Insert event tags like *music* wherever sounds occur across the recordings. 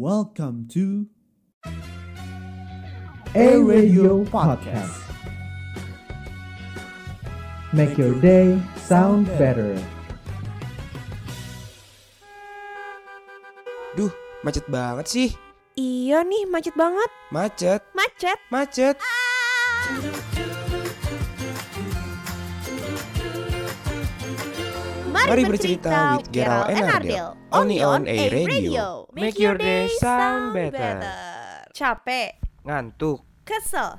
Welcome to A Radio Podcast. Make your day sound better. Duh, macet banget sih. Iya nih, macet banget. Macet, Macet. macet. Mari bercerita with Gerald and Ardel. Only on A Radio. Make your day sound better. Capek, Ngantuk. kesel.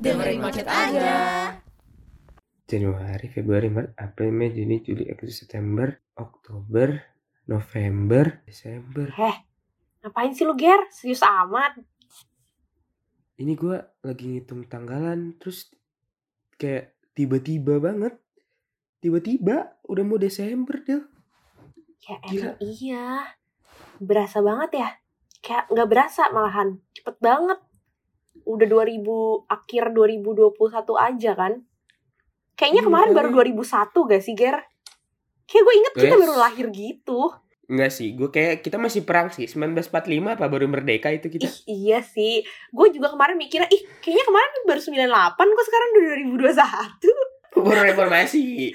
Dengerin macet aja. Januari, Februari, Maret, April, Mei, Juni, Juli, Agustus, September, Oktober, November, Desember. Heh, ngapain sih lu Ger? Serius amat. Ini gua lagi ngitung tanggalan, terus kayak tiba-tiba banget. Tiba-tiba udah mau Desember deh. Ya Gila. emang iya. Berasa banget ya. Kayak nggak berasa malahan. Cepet banget. Udah 2000, akhir 2021 aja kan. Kayaknya Iya, kemarin baru makanya. 2001 gak sih Ger? Kayak gue inget kita Yes. baru lahir gitu. Enggak sih, gue kayak kita masih perang sih. 1945 apa baru merdeka itu kita? Ih iya sih. Gue juga kemarin mikirnya, ih kayaknya kemarin baru 98 kok sekarang udah 2021. Baru reformasi.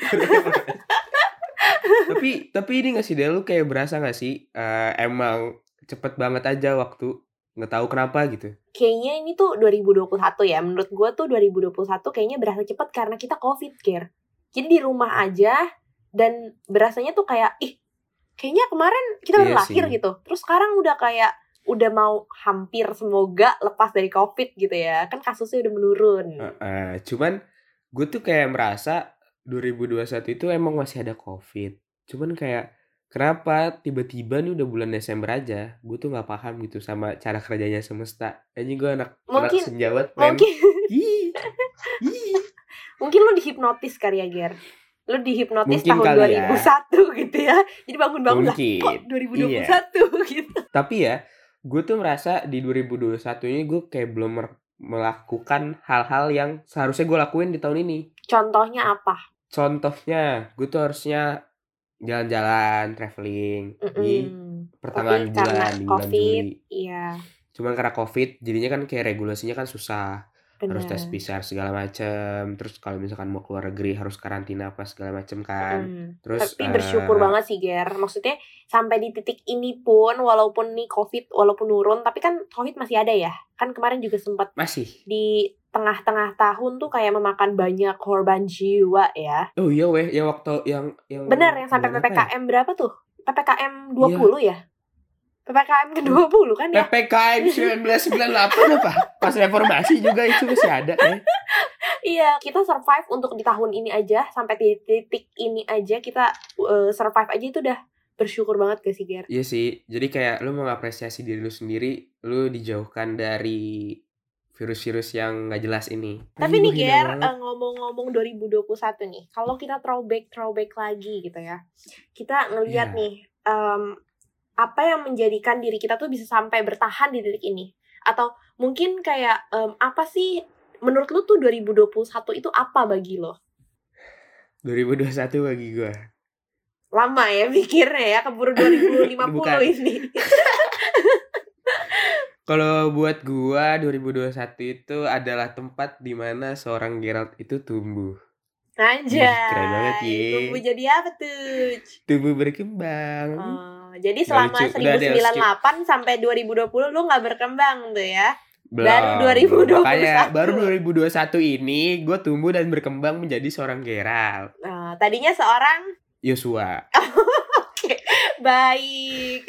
tapi tapi ini gak sih Del lu kayak berasa gak sih eh, emang cepet banget aja waktu nggak tahu kenapa gitu. kayaknya ini tuh 2021 ya. Menurut gue tuh 2021 kayaknya berasa cepet karena kita covid care. Jadi di rumah aja dan berasanya tuh kayak ih kayaknya kemarin kita baru Iya lahir sih. gitu. Terus sekarang udah kayak udah mau hampir semoga lepas dari covid gitu ya. Kan kasusnya udah menurun. Eh, cuman gue tuh kayak merasa 2021 itu emang masih ada covid. Cuman kayak kenapa tiba-tiba nih udah bulan Desember aja? Gue tuh nggak paham gitu sama cara kerjanya semesta. Ini gue anak anak Mungkin- senjawat men. Mungkin *laughs* mungkin lu dihipnotis kali ya, Ger. Lu dihipnotis Mungkin tahun kali ya. 2001 *laughs* gitu ya. Jadi bangun-bangun lah kok 2021 *laughs* gitu. Tapi ya, gue tuh merasa di 2021 ini gue kayak belum melakukan hal-hal yang seharusnya gue lakuin di tahun ini. Contohnya apa? Contohnya, gue tuh harusnya jalan-jalan, traveling di Mm-mm. pertengahan Tapi karena bulan, di bulan COVID, Juli. Iya, Cuman karena COVID, jadinya kan kayak regulasinya kan susah. Harus benar. tes PCR segala macem. Terus kalau misalkan mau keluar negeri harus karantina apa segala macem kan. Mm. Terus, Tapi eh, bersyukur banget sih Ger. Maksudnya sampai di titik ini pun walaupun nih COVID walaupun nurun, tapi kan COVID masih ada ya. Kan kemarin juga sempat Masih. di tengah-tengah tahun tuh kayak memakan banyak korban jiwa ya. Oh iya weh, yang waktu yang yang Benar yang sampai apa ya? PPKM berapa tuh? PPKM 20 ya? PPKM ke-20 kan ya? PPKM 1998 apa? Pas reformasi juga itu masih ada ya. Iya, kita survive untuk di tahun ini aja sampai di titik ini aja kita uh, survive aja itu udah bersyukur banget gak sih Ger? Iya sih, jadi kayak lu mengapresiasi diri lu sendiri, lu dijauhkan dari virus-virus yang nggak jelas ini. Tapi Ih, nih Ger, eh, ngomong-ngomong 2021 nih, kalau kita throwback throwback lagi gitu ya, kita ngelihat Iya. nih em, apa yang menjadikan diri kita tuh bisa sampai bertahan di titik ini, atau mungkin kayak em, apa sih menurut lu tuh 2021 itu apa bagi lo? 2021 bagi gua. Lama ya pikirnya ya, keburu 2050 Bukan. ini. *laughs* Kalau buat gua 2021 itu adalah tempat di mana seorang Gerald itu tumbuh. Anjay. keren banget, Ye. Tumbuh jadi apa tuh? Tumbuh berkembang. Oh, jadi selama lucu. Udah deh, 1998 sampai 2020 lu nggak berkembang tuh ya? Belum. baru 2021. Makanya baru 2021 ini gue tumbuh dan berkembang menjadi seorang Gerald. Nah, tadinya seorang Yosua. *laughs* oke baik.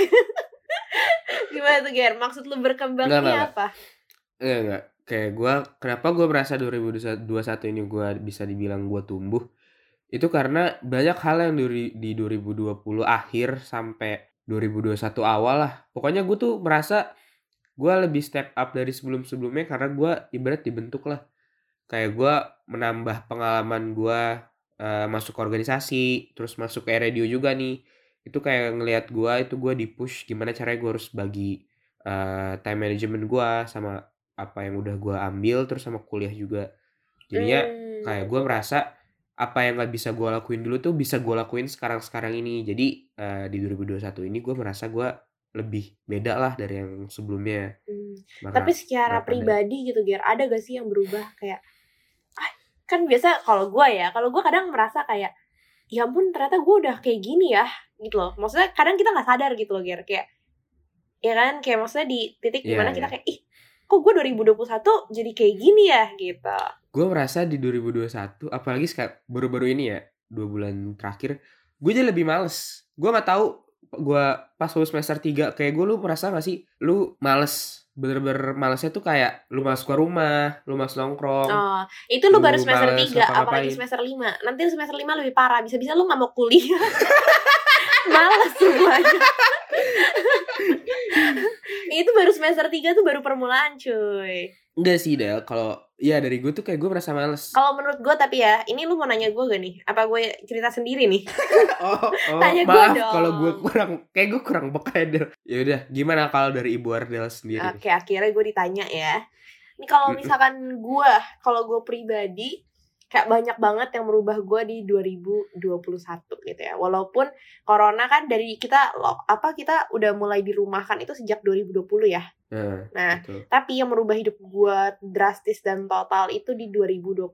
*laughs* Gimana tuh Ger? Maksud lu berkembang Nggak, ini nggak, apa? Enggak, enggak. Kayak gue, kenapa gue merasa 2021 ini gue bisa dibilang gue tumbuh? Itu karena banyak hal yang di, di 2020 akhir sampai 2021 awal lah. Pokoknya gue tuh merasa gue lebih step up dari sebelum-sebelumnya karena gue ibarat dibentuk lah. Kayak gue menambah pengalaman gue eh, masuk organisasi, terus masuk ke radio juga nih. Itu kayak ngelihat gue, itu gue di push gimana caranya gue harus bagi eh, time management gue sama apa yang udah gue ambil terus sama kuliah juga jadinya Hmm, kayak gue merasa apa yang nggak bisa gue lakuin dulu tuh bisa gue lakuin sekarang sekarang ini jadi eh, di 2021 ini gue merasa gue lebih beda lah dari yang sebelumnya. Hmm. Maka Tapi secara pribadi gitu, Ger, ada gak sih yang berubah kayak ah, kan biasa kalau gue ya, kalau gue kadang merasa kayak ya ampun ternyata gue udah kayak gini ya gitu loh. Maksudnya kadang kita nggak sadar gitu loh, Ger, kayak ya kan kayak maksudnya di titik Iya, di mana iya. kita kayak ih kok gue 2021 jadi kayak gini ya gitu. gue merasa di 2021 apalagi sekarang baru-baru ini ya dua bulan terakhir gue jadi lebih males gue nggak tahu gue pas lulus semester 3 kayak gue lu merasa gak sih lu males bener-bener malesnya tuh kayak lu masuk ke rumah lu masuk nongkrong Oh, itu lu Lu baru semester males 3, apalagi semester 5. Nanti semester 5 lebih parah, bisa-bisa lu gak mau kuliah. *laughs* Males semuanya. *laughs* baru semester 3 tuh baru permulaan, cuy. enggak sih Del kalau ya dari gue tuh kayak gue merasa males Kalau menurut gue tapi ya, ini lu mau nanya gue gak nih? Apa gue cerita sendiri nih? *laughs* oh, oh Tanya maaf dong. kalau gue kurang kayak gue kurang peka ya Del ya udah gimana kalau dari ibu Ardel sendiri Oke, akhirnya gue ditanya ya. Ini kalau misalkan gue, kalau gue pribadi, kayak banyak banget yang merubah gue di 2021 gitu ya. Walaupun corona kan dari kita lo apa kita udah mulai dirumahkan itu sejak 2020 ya. nah, Nah, betul. tapi yang merubah hidup gue drastis dan total itu di 2021.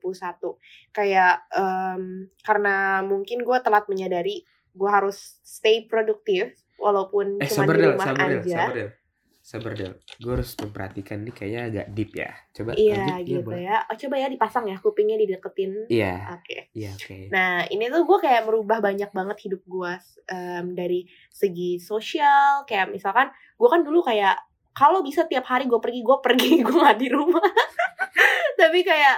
Kayak em, karena mungkin gue telat menyadari gue harus stay produktif walaupun eh cuma di Del rumah sabar Del aja. sabar Del sabar Del gue harus memperhatikan nih kayaknya agak deep ya coba Iya lanjut, gitu boleh. ya. Oh, coba ya dipasang ya kupingnya dideketin. iya Oke. iya oke Nah ini tuh gue kayak merubah banyak banget hidup gue em, dari segi sosial. Kayak misalkan gue kan dulu kayak kalau bisa tiap hari gue pergi gue pergi *laughs* gue nggak di rumah. Tapi kayak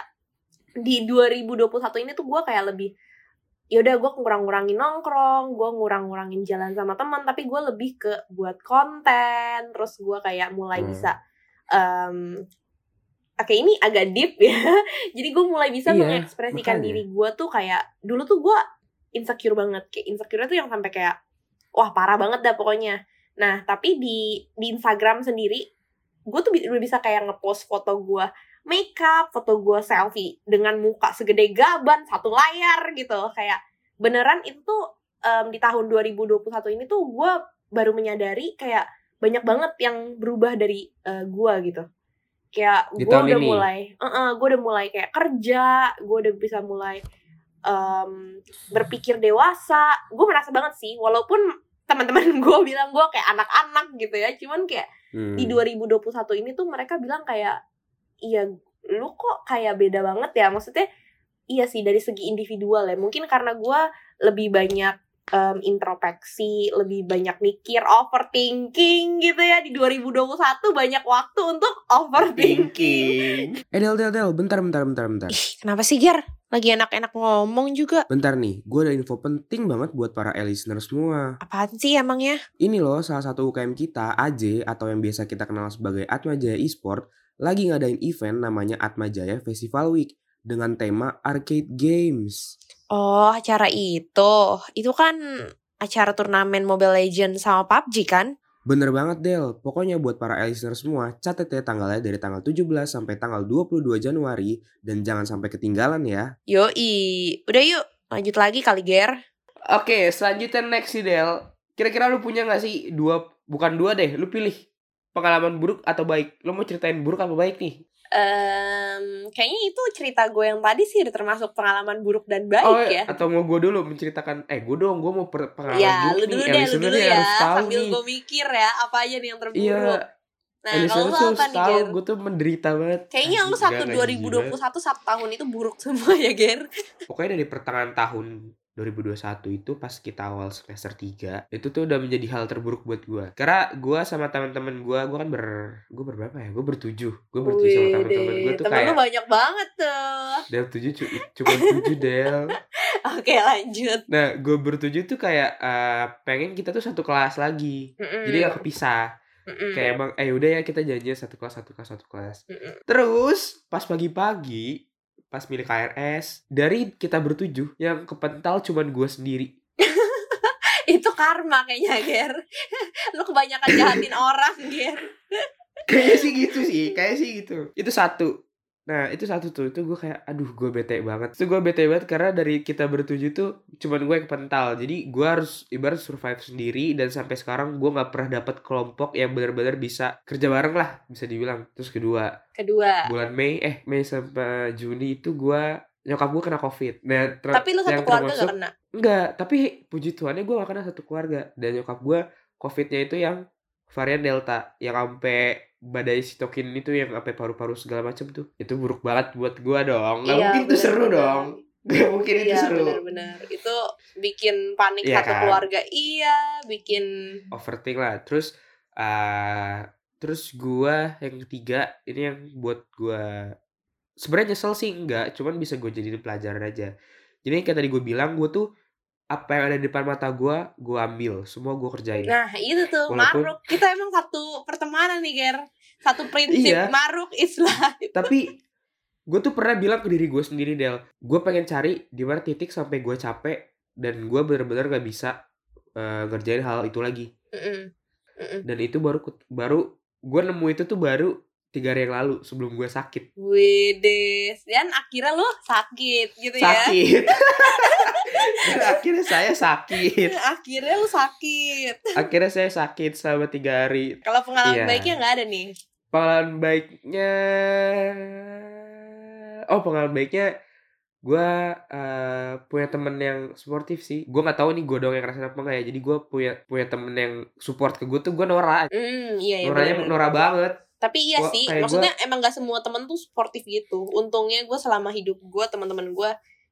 di 2021 ini tuh gue kayak lebih yaudah gue ngurang-ngurangin nongkrong, gue ngurang-ngurangin jalan sama teman, tapi gue lebih ke buat konten, terus gue kayak mulai Hmm. bisa em, Oke ini agak deep ya. *laughs* Jadi gue mulai bisa Iya, mengekspresikan makanya. diri gue tuh kayak dulu tuh gue insecure banget. Kayak insecure tuh yang sampai kayak wah parah banget dah pokoknya. Nah tapi di di Instagram sendiri gue tuh udah bisa kayak ngepost foto gue makeup, foto gue selfie dengan muka segede gaban satu layar gitu. Kayak beneran itu tuh em, di tahun 2021 ini tuh gue baru menyadari kayak banyak banget yang berubah dari eh, gue gitu. Kayak gue udah ini? mulai, gue udah mulai kayak kerja, gue udah bisa mulai em, berpikir dewasa. Gue merasa banget sih, walaupun teman-teman *laughs* gue bilang gue kayak anak-anak gitu ya, cuman kayak Hmm. di 2021 ini tuh mereka bilang kayak iya lu kok kayak beda banget ya? Maksudnya iya sih dari segi individual ya. Mungkin karena gua lebih banyak em, introspeksi lebih banyak mikir overthinking gitu ya. Di 2021 banyak waktu untuk overthinking. Thinking eh Del Del Del bentar bentar bentar bentar. Ih kenapa sih Ger? Lagi enak-enak ngomong juga. Bentar nih gue ada info penting banget buat para listener semua. Apaan sih emangnya? Ini loh salah satu UKM kita, AJ atau yang biasa kita kenal sebagai Atmajaya Esport, lagi ngadain event namanya Atmajaya Festival Week dengan tema arcade games. Oh acara itu itu kan acara turnamen Mobile Legends sama PUBG kan Bener banget Del, pokoknya buat para listener semua, catat ya tanggalnya dari tanggal 17 sampai tanggal 22 Januari dan jangan sampai ketinggalan ya. Yoi, udah yuk lanjut lagi kali Ger. Oke, selanjutnya next sih Del. Kira-kira lu punya gak sih dua, bukan dua deh, lu pilih pengalaman buruk atau baik. Lu mau ceritain buruk apa baik nih? Em, kayaknya itu cerita gue yang tadi sih udah termasuk pengalaman buruk dan baik oh, ya. atau mau gue dulu menceritakan, eh gue dong, gue mau per- pengalaman Ya, buruk lu dulu nih. deh, lu dulu ya. Sambil gue mikir ya, apa aja nih yang terburuk. Iya, nah, listener kalau lu apa nih, Ger? gue tuh menderita banget. Kayaknya lu satu enggak, enggak, jijik banget. 2021 satu tahun itu buruk semua ya, Ger. Pokoknya dari pertengahan tahun 2021 itu pas kita awal semester 3 itu tuh udah menjadi hal terburuk buat gue karena gue sama teman-teman gue gue kan ber gue berberapa ya gue bertujuh gue bertujuh sama teman-teman gue tuh temen lu kayak banyak banget tuh. del tujuh cu- cuma tujuh del *laughs* Oke, lanjut. nah gue bertujuh tuh kayak eh, pengen kita tuh satu kelas lagi Mm-mm. jadi gak kepisah Mm-mm. kayak emang eh udah ya kita janjian satu kelas satu kelas satu kelas Mm-mm. terus pas pagi-pagi pas milik KRS dari kita bertujuh yang kepental cuman gue sendiri *laughs* itu karma kayaknya, Ger. *laughs* lu kebanyakan jahatin *laughs* orang, Ger. Kayaknya sih gitu sih, kayak sih gitu. Itu satu. Nah itu satu tuh Itu gue kayak Aduh gue bete banget Itu gue bete banget Karena dari kita bertujuh tuh Cuman gue yang pental Jadi gue harus Ibarat survive sendiri Dan sampai sekarang Gue gak pernah dapet kelompok Yang benar-benar bisa Kerja bareng lah Bisa dibilang Terus kedua Kedua. Bulan Mei Eh Mei sampai Juni itu gue Nyokap gue kena covid Nah Tapi lu satu keluarga termasuk- gak kena. Enggak, tapi puji Tuhannya gue gak kena satu keluarga. Dan nyokap gue COVID-nya itu yang varian Delta. Yang sampai badai sitokin itu yang sampai paru-paru segala macam tuh. Itu buruk banget buat gue dong. Gak Iya, mungkin itu seru dong. *laughs* Gak mungkin itu Iya seru. benar-benar. Itu bikin panik Iya satu kan? keluarga. Iya, bikin Overthink lah. Terus eh terus gue yang ketiga ini yang buat gue sebenarnya nyesel sih enggak, cuman bisa gue jadiin pelajaran aja. Jadi kayak tadi gue bilang gue tuh apa yang ada di depan mata gue, gue ambil, semua gue kerjain. Nah, itu tuh Walaupun- maruk. Kita emang satu pertemanan nih, Ger. Satu prinsip Iya. maruk is life. tapi gue tuh pernah bilang ke diri gue sendiri Del gue pengen cari di mana titik sampai gue capek dan gue bener-bener gak bisa eh, ngerjain hal itu lagi Mm-mm. Mm-mm. dan itu baru baru gue nemu itu tuh baru tiga hari yang lalu sebelum gue sakit Wedes. Dan akhirnya lo sakit gitu ya. sakit *laughs* *laughs* akhirnya saya sakit *laughs* Akhirnya lo sakit. akhirnya saya sakit selama tiga hari Kalau pengalaman Iya. baiknya nggak ada nih. pengalaman baiknya oh pengalaman baiknya gue eh, punya temen yang sportif sih gue nggak tahu nih gue doang yang ngerasain apa enggak ya jadi gue punya punya temen yang support ke gue tuh gue Nora Hmm, iya, iya. Noranya bener. Nora banget Tapi iya Gua- sih, maksudnya emang gak semua temen tuh sportif gitu. Untungnya gue selama hidup gue, teman-teman gue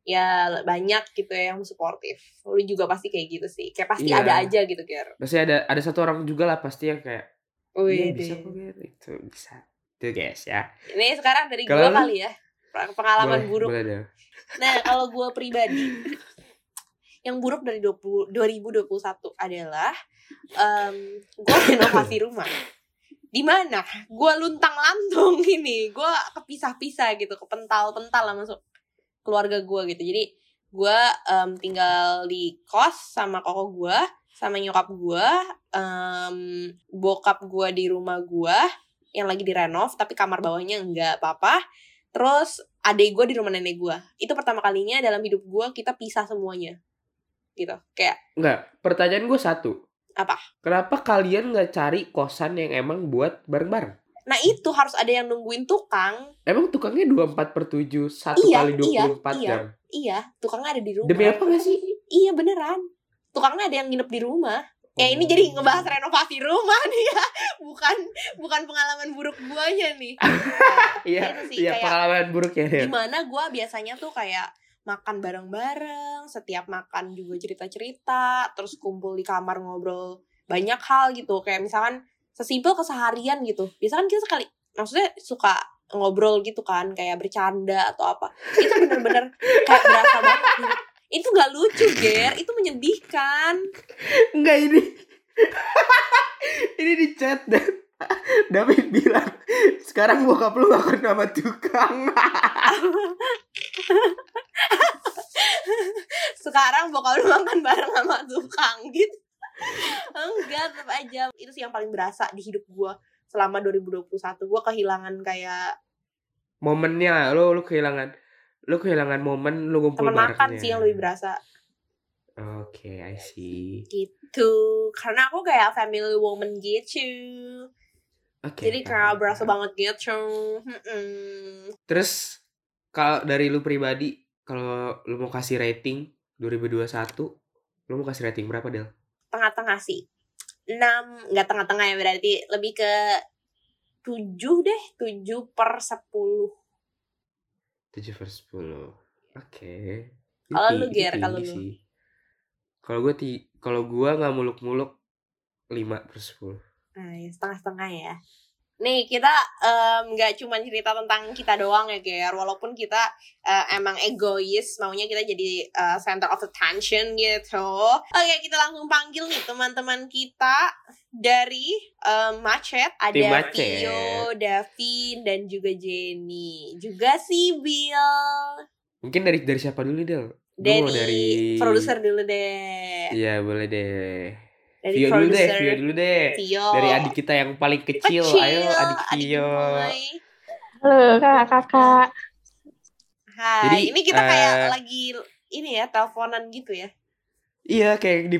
ya banyak gitu ya yang sportif. Lu juga pasti kayak gitu sih. Kayak pasti Iya. ada aja gitu, Ger. pasti ada ada satu orang juga lah pasti yang kayak iya Wih, bisa kok Ger." itu bisa itu guys ya Ini sekarang dari gue lu? kali ya. Pengalaman boleh, buruk. boleh deh. Nah, kalau gue pribadi yang buruk dari 20, 2021 adalah em gue *coughs* renovasi rumah. Di mana gue luntang lantung ini, gue kepisah-pisah gitu, kepental-pental lah masuk keluarga gue gitu. Jadi gue em, tinggal di kos sama koko gue, sama nyokap gue, em, bokap gue di rumah gue yang lagi direnov, tapi kamar bawahnya enggak apa-apa. Terus adik gue di rumah nenek gue. Itu pertama kalinya dalam hidup gue kita pisah semuanya. Gitu. Kayak Enggak, pertanyaan gue satu. Apa? Kenapa kalian nggak cari kosan yang emang buat bareng-bareng? Nah itu harus ada yang nungguin tukang. Emang tukangnya 24 per 7, satu Iya, kali 24 iya, jam. iya. Iya, tukangnya ada di rumah. Demi apa gak sih? Iya beneran. Tukangnya ada yang nginep di rumah. Ya ini jadi ngebahas renovasi rumah *laughs* nih ya. Bukan bukan pengalaman buruk guanya nih. Nah, *laughs* Iya, itu sih, iya kayak- pengalaman buruk ya. Del. di mana gue biasanya tuh kayak makan bareng-bareng setiap makan juga cerita-cerita terus kumpul di kamar ngobrol banyak hal gitu kayak misalkan sesimpel keseharian gitu biasa kan kita sekali maksudnya suka ngobrol gitu kan kayak bercanda atau apa itu bener-bener kayak berasa banget gitu. itu gak lucu ger itu menyedihkan Enggak ini. ini di chat dan David bilang sekarang bokap lu makan nama tukang. sekarang bokap lu makan bareng sama tukang gitu enggak tetap aja itu sih yang paling berasa di hidup gue selama 2021 gue kehilangan kayak Momennya lu lu kehilangan lu kehilangan momen lu ngumpul teman makan sih yang lebih berasa Oke, I see. gitu karena aku kayak family woman gitu Oke. jadi kayak berasa banget gitu Mm-mm. Terus kalau dari lu pribadi kalau lu mau kasih rating 2021 lu mau kasih rating berapa Del? Tengah-tengah sih 6 nggak tengah-tengah ya berarti lebih ke 7 deh 7 per 10 7 per 10. Oke. Kalau Ini lu, Ger, kalau lu? Kalau gue ti kalau gua nggak muluk-muluk 5 per 10. Nah, ya, setengah-setengah ya. Nih, kita nggak cuma cerita tentang kita doang ya, Ger. Walaupun kita eh, emang egois, maunya kita jadi eh, center of attention gitu. Oke, kita langsung panggil nih teman-teman kita dari em, Macet. Ada Tim Macet. Tio, Davin, dan juga Jenny. Juga si Bill. Mungkin dari dari siapa dulu Del? Dari, dari produser dulu deh. Iya, boleh deh. Dari Vio dulu deh, Vio dulu deh. Tio. Dari adik kita yang paling kecil. Ayo adik Vio. Halo kakak-kakak. Hai, Jadi, ini kita kayak eh, lagi ini ya teleponan gitu ya. Iya kayak di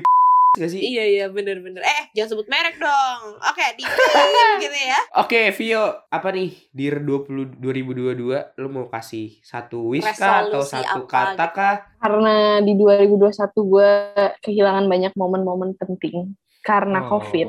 gak sih? Iya iya bener-bener. Eh jangan sebut merek dong. Oke di *laughs* gitu ya. Oke, Vio, apa nih di 20 2022 lu mau kasih satu wish kah atau satu apa kata gitu? kah? Karena di 2021 gue kehilangan banyak momen-momen penting karena Oh. COVID.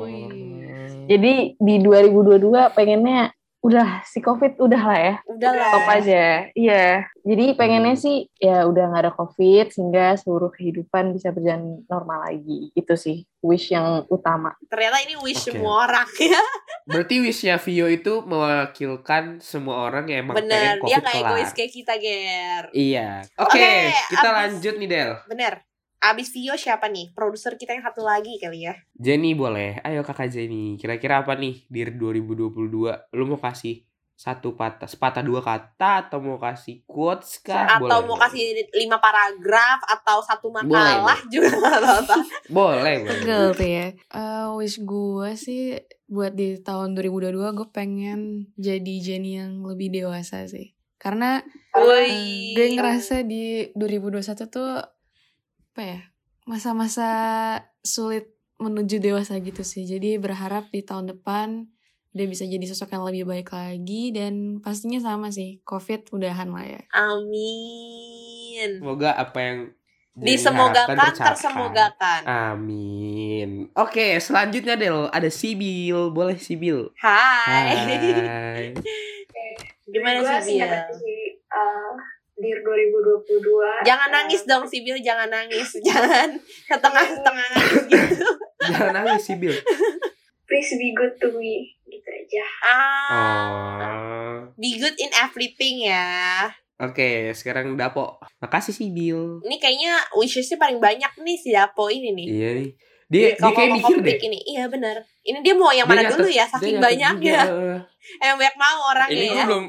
Jadi di 2022 pengennya udah si COVID udah lah ya. Udah lah. Stop aja. Iya. Jadi pengennya Hmm. sih ya udah nggak ada COVID sehingga seluruh kehidupan bisa berjalan normal lagi. Itu sih wish yang utama. Ternyata ini wish Oke. semua orang *laughs* ya. Berarti wishnya Vio itu mewakilkan semua orang yang emang Bener. pengen Dia COVID nggak kelar. egois kayak kita Ger. Iya. Oke, Oke, kita abis- lanjut nih Del. Bener. Abis Vio siapa nih? Produser kita yang satu lagi kali ya. Jenny boleh. Ayo kakak Jenny. Kira-kira apa nih di 2022? Lu mau kasih satu patah, sepatah dua kata atau mau kasih quotes kah? atau Boleh, mau boleh. kasih lima paragraf atau satu makalah Boleh, juga nggak apa-apa. *laughs* Boleh, boleh. Pegel tuh ya. Eh, wish gue sih buat di tahun 2022 gue pengen jadi Jenny yang lebih dewasa sih. Karena eh, Woi. gue ngerasa di 2021 tuh apa ya masa-masa sulit menuju dewasa gitu sih. Jadi berharap di tahun depan dia bisa jadi sosok yang lebih baik lagi dan pastinya sama sih COVID udahan lah ya. Amin. Semoga apa yang Disemogakan tersemogakan. Amin. Oke, selanjutnya Del, ada Sibil. Boleh Sibil. Hai. Hai. *laughs* Gimana Gua sih, Bil? singkat aja sih, uh, di 2022 Jangan uh, nangis dong Sibil, jangan nangis. *laughs* Jangan setengah-setengah nangis gitu. *laughs* Jangan nangis Sibil. please be good to me gitu aja Ah, Oh. be good in everything ya. Oke, sekarang Dapo. Makasih Sibil. Ini kayaknya wishes-nya paling banyak nih si Dapo ini nih. Iya nih. Dia, dia Kalau kayak mau mikir deh. ini. Iya benar. Ini dia mau yang Dia mana nyatet- dulu ya dia saking banyaknya. *laughs* Eh, Yang banyak mau orangnya ini ya. gue belum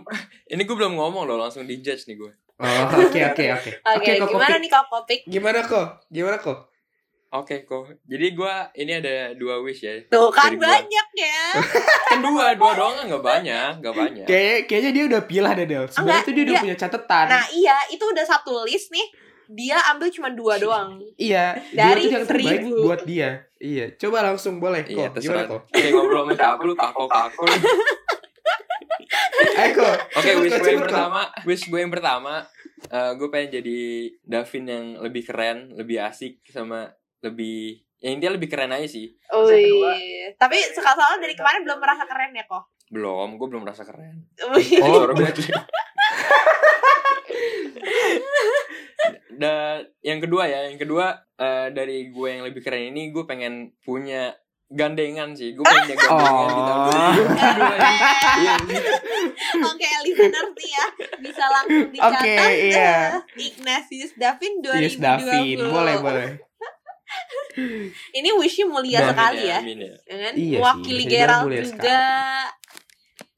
ini gue belum ngomong loh langsung dijudge nih gue Oh, oke oke oke. *laughs* Oke, Kok gimana nih kalau topik? Gimana kok? Gimana kok? oke kok jadi gue ini ada dua wish ya Tuh kan gua. banyak ya. *laughs* kan dua dua doang kan nggak banyak nggak banyak Kayak kayaknya dia udah pilah deh Del. Sebenarnya Enggak, tuh dia udah dia- punya catatan. Nah iya, itu udah satu list nih. Dia ambil cuma dua doang. iya, dari yang terbaik seribu. buat dia. Iya, coba langsung boleh iya kok. Gimana terserah kok? kayak ngobrol sama siapa lu kako kako Kok. Oke, wish gue yang pertama, wish gue yang pertama, eh, gue pengen jadi Davin yang lebih keren, lebih asik sama lebih, ya intinya lebih keren aja sih. Wih. Tapi sekali dari kemarin belum merasa keren ya kok. Belum, gue belum merasa keren. Wih. Oh. Dan yang kedua ya, yang kedua eh, dari gue yang lebih keren ini gue pengen punya gandengan sih. Gue pengen punya gandengan di tahun Oh. 2022 ini. Iya, Oke, listener nih ya bisa langsung dicatat. Oke, iya. *laughs* Ignatius Davin 2020. Yes, Davin. Boleh, boleh. Ini wishnya mulia Davin sekali ya. Amin ya. ya kan? Iya dibilang Gerald juga.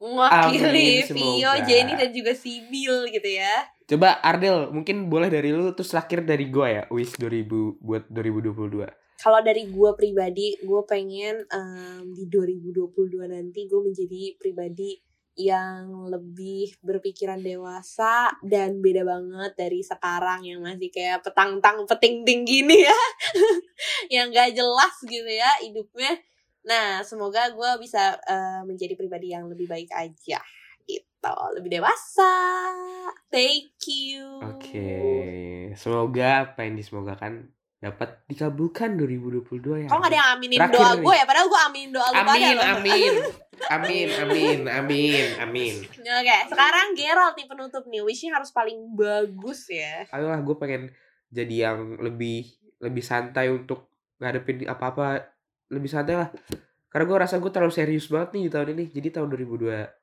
Mewakili Amin, Vio. Jenny dan juga Sibil gitu ya. Coba Ardel, mungkin boleh dari lu terus terakhir dari gua ya, wish 2000 buat 2022. Kalau dari gue pribadi, gue pengen em, di 2022 nanti gue menjadi pribadi yang lebih berpikiran dewasa dan beda banget dari sekarang yang masih kayak petang-tang peting-ting gini ya. *laughs* yang gak jelas gitu ya hidupnya. Nah, semoga gue bisa eh, menjadi pribadi yang lebih baik aja gitu, lebih dewasa. Thank you. Oke, semoga apa yang disemogakan dapat dikabulkan 2022 ya. Kok gak ada yang aminin Terakhir doa nih. gue ya? Padahal gue aminin doa lu pada Amin, loh. amin. *laughs* Amin, amin, amin, amin. Oke, sekarang Gerald nih penutup nih. Wishnya harus paling bagus ya. Ayolah, gue pengen jadi yang lebih lebih santai untuk ngadepin apa-apa lebih santai lah. Karena gue rasa gue terlalu serius banget nih di tahun ini. Jadi tahun 2022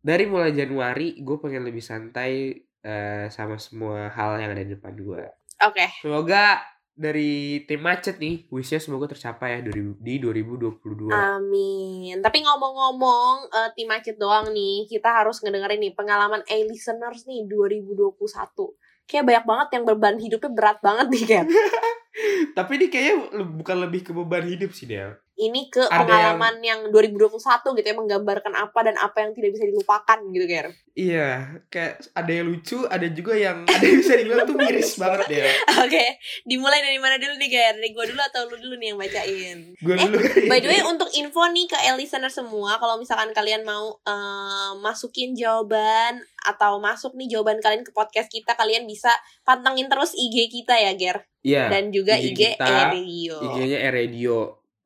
dari mulai Januari gue pengen lebih santai eh, sama semua hal yang ada di depan gue. Oke, Semoga dari tim macet nih, wishnya semoga tercapai ya di di 2022. amin. Tapi ngomong-ngomong eh, tim macet doang nih, kita harus ngedengerin nih pengalaman A-listeners nih 2021. Kayak banyak banget yang beban hidupnya berat banget nih, Ken. *laughs* Tapi ini kayaknya bukan lebih ke beban hidup sih, Del. Ini ke Ada pengalaman yang... 2021 gitu ya menggambarkan apa dan apa yang tidak bisa dilupakan gitu Ger. Iya, kayak ada yang lucu, ada juga yang ada yang bisa dibilang tuh miris *laughs* banget ya. Oke, dimulai dari mana dulu nih Ger? Dari gue dulu atau lu dulu nih yang bacain? Gue Eh, dulu. By the way untuk info nih ke listener semua kalau misalkan kalian mau eh, masukin jawaban atau masuk nih jawaban kalian ke podcast kita kalian bisa pantengin terus IG kita ya Ger Iya. dan juga IG IG, kita, Radio. IG-nya Radio.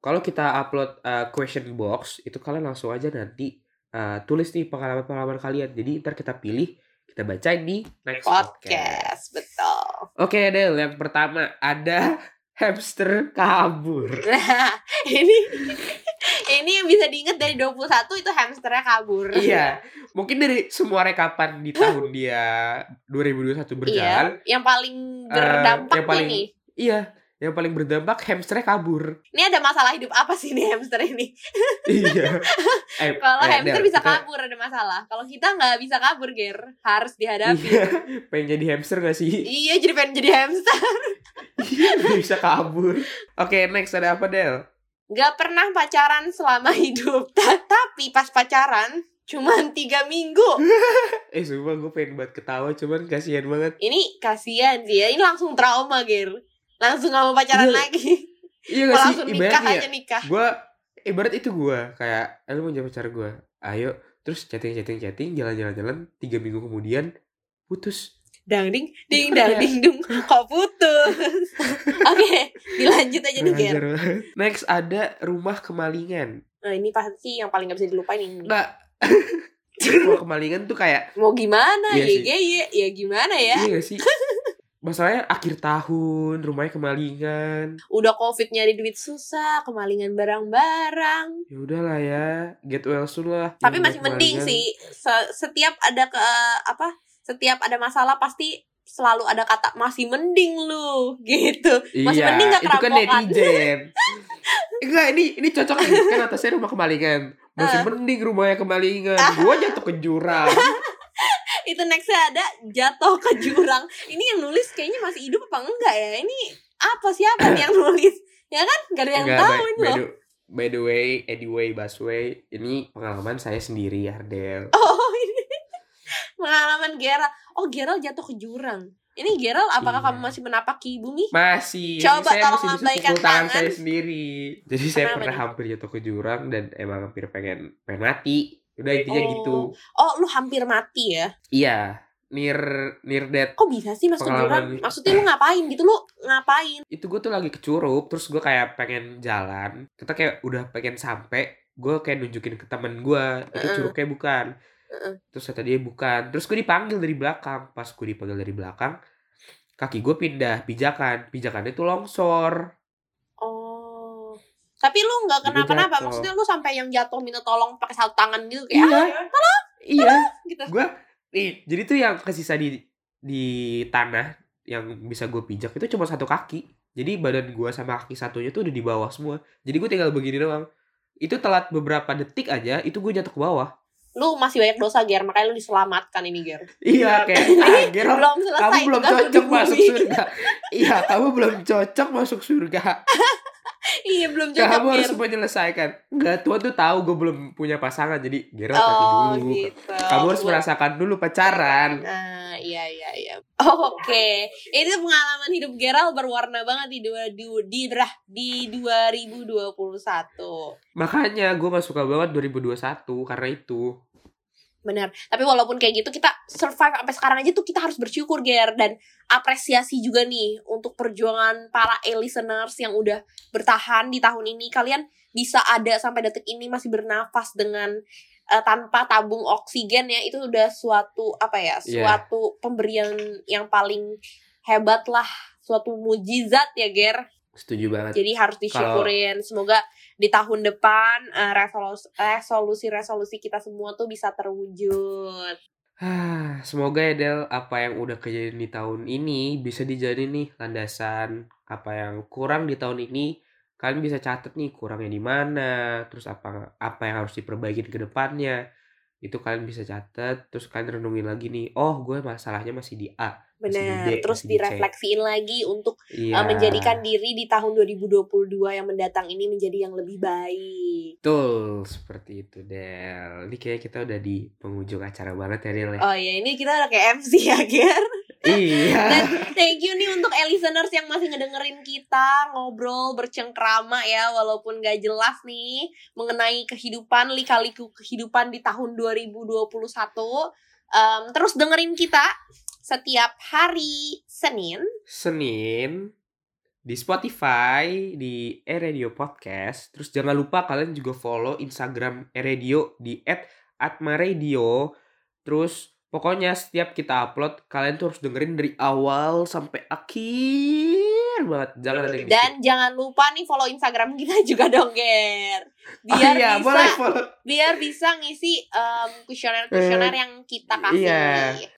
Kalau kita upload uh, question box, itu kalian langsung aja nanti uh, tulis nih pengalaman-pengalaman kalian. Jadi ntar kita pilih, kita bacain di next podcast. Podcast, betul. Oke, Del. Yang pertama ada *laughs* hamster kabur. *laughs* Nah, ini ini yang bisa diinget dari 21 itu hamsternya kabur. iya. Mungkin dari semua rekapan di tahun dia 2021 berjalan, Iya, yang paling berdampak yang paling- nih. iya, yang paling berdampak hamsternya kabur. Ini ada masalah hidup apa sih nih hamster ini? iya. *laughs* Eh, Kalau eh, hamster Del, bisa kita- kabur ada masalah. Kalau kita nggak bisa kabur, Ger. Harus dihadapi. Iya. *laughs* Pengen jadi hamster gak sih? iya, jadi pengen jadi hamster. *laughs* Gak bisa kabur. Oke, next ada apa, Del? Gak pernah pacaran selama hidup. Ta- Tapi pas pacaran cuman tiga minggu. Eh, sumpah gue pengen buat ketawa, cuman kasihan banget. Ini kasihan sih ya. Ini langsung trauma, Ger. Langsung gak mau pacaran Iya. lagi. Iya gak sih? langsung nikah aja nikah. gue, ibarat itu gue, kayak, eh, lu mau jadi pacar gue, ayo, terus chatting, chatting, chatting, jalan-jalan, jalan, tiga minggu kemudian, putus. Dang ding ding Itu dang ding dung *laughs* kok putus. *laughs* Oke, dilanjut aja nih, Ger. Next ada rumah kemalingan. Nah, ini pasti yang paling gak bisa dilupain ini. Enggak. *laughs* rumah kemalingan tuh kayak, Mau gimana Iya ya, ya, ya, ya gimana ya? iya sih? Masalahnya akhir tahun, rumahnya kemalingan. Udah covid nyari duit susah, kemalingan barang-barang. Ya udahlah ya, get well soon lah. Tapi masih mending sih. Se- setiap ada ke apa? Setiap ada masalah pasti selalu ada kata masih mending lu *laughs* gitu. Masih iya, mending gak itu kan netizen. *laughs* Enggak, ini ini cocok nih. Kan atasnya rumah kemalingan. Masih Eh. mending rumahnya kemalingan. *laughs* Gua jatuh ke jurang. Itu nextnya ada jatuh ke jurang. Ini yang nulis kayaknya masih hidup apa enggak ya? Ini apa siapa nih yang nulis? Ya kan? Gak ada yang Enggak, tahu by, ini by, loh. the, by the way, anyway, Busway, ini pengalaman saya sendiri, Ardel. Oh ini *laughs* pengalaman Gerald. Oh Gerald jatuh ke jurang. Ini Gerald, apakah Iya. kamu masih menapaki bumi? Masih, Coba saya tolong masih bisa lambaikan pukul tangan tangan. saya sendiri. Jadi saya Kenapa pernah nih? hampir jatuh ke jurang dan emang hampir pengen pengen mati. Udah intinya Oh. gitu. Oh, lu hampir mati ya? Iya, near near death. Kok bisa sih masuk jurang? Maksudnya lu ngapain gitu? Lu ngapain? itu gue tuh lagi kecurup terus gue kayak pengen jalan kita kayak udah pengen sampai gue kayak nunjukin ke temen gue itu Heeh. curugnya bukan terus kata dia bukan terus gue dipanggil dari belakang pas gue dipanggil dari belakang kaki gue pindah pijakan pijakannya tuh longsor. Tapi lu nggak kenapa-napa? Maksudnya lu sampai yang jatuh minta tolong pakai satu tangan gitu kayak Iya. "Ah, iya gitu. gue nih jadi tuh yang kesisa di di tanah yang bisa gue pijak itu cuma satu kaki jadi badan gue sama kaki satunya tuh udah di bawah semua jadi gue tinggal begini doang itu telat beberapa detik aja itu gue jatuh ke bawah Lu masih banyak dosa, Ger. Makanya lu diselamatkan ini, Ger. iya kayak *laughs* ah, Gerald, belum selesai. kamu belum cocok masuk surga iya kamu belum cocok masuk surga *laughs* iya, belum cocok, kamu harus menyelesaikan enggak Tuhan tuh tahu gue belum punya pasangan jadi Gerald nanti Oh, dulu gitu. kamu harus merasakan dulu pacaran Nah, iya iya iya. Oh, Oke. Itu pengalaman hidup Gerald berwarna banget di dua di di, dah, di 2021. makanya gue gak suka banget 2021 karena itu Benar. Tapi walaupun kayak gitu kita survive sampai sekarang aja tuh kita harus bersyukur Ger dan apresiasi juga nih untuk perjuangan para e-listeners yang udah bertahan di tahun ini. Kalian bisa ada sampai detik ini masih bernafas dengan eh, tanpa tabung oksigen ya itu udah suatu apa ya? Iya. Suatu pemberian yang paling hebat lah, suatu mujizat ya Ger. Setuju banget Jadi harus disyukurin. Semoga di tahun depan eh, resolusi resolusi-resolusi kita semua tuh bisa terwujud. Semoga ya Del apa yang udah kejadian di tahun ini bisa dijadiin nih landasan apa yang kurang di tahun ini kalian bisa catat nih kurangnya di mana terus apa apa yang harus diperbaiki ke depannya itu kalian bisa catat terus kalian renungin lagi nih oh gue masalahnya masih di A Benar. Terus di direfleksiin lagi untuk iya uh, menjadikan diri di tahun 2022 yang mendatang ini menjadi yang lebih baik. betul seperti itu Del ini kayak kita udah di penghujung acara banget ya Del ya. Oh ya, ini kita udah kayak MC ya, Ger. iya *laughs* Dan thank you nih untuk listeners yang masih ngedengerin kita ngobrol bercengkrama ya walaupun gak jelas nih mengenai kehidupan lika-liku kehidupan di tahun 2021. Em, terus dengerin kita setiap hari Senin Senin di Spotify di eRadio Podcast. Terus jangan lupa kalian juga follow Instagram eRadio di @atmaradio. Terus pokoknya setiap kita upload kalian tuh harus dengerin dari awal sampai akhir banget. Jangan ada yang dan jangan lupa nih follow Instagram kita *laughs* juga dong, Ger. Oh Biar iya, bisa boleh follow. biar bisa ngisi kuesioner-kuesioner yang kita kasih. Iya.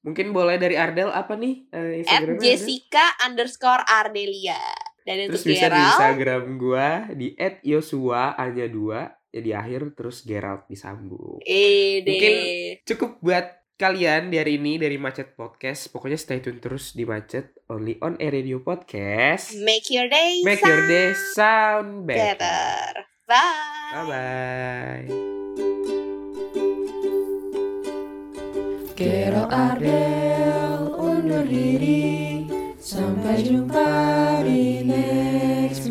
Mungkin boleh dari Ardel apa nih At Instagramnya? Jessica underscore Ardelia. Dan Terus bisa di Instagram gua di @yosua hanya dua ya di akhir terus Gerald disambung. eh. Mungkin cukup buat kalian di hari ini dari Macet Podcast. Pokoknya stay tune terus di Macet only on Air Radio Podcast. make your day Make your day sound better. better. Bye. Bye bye. Ardel undur diri Sampai jumpa di next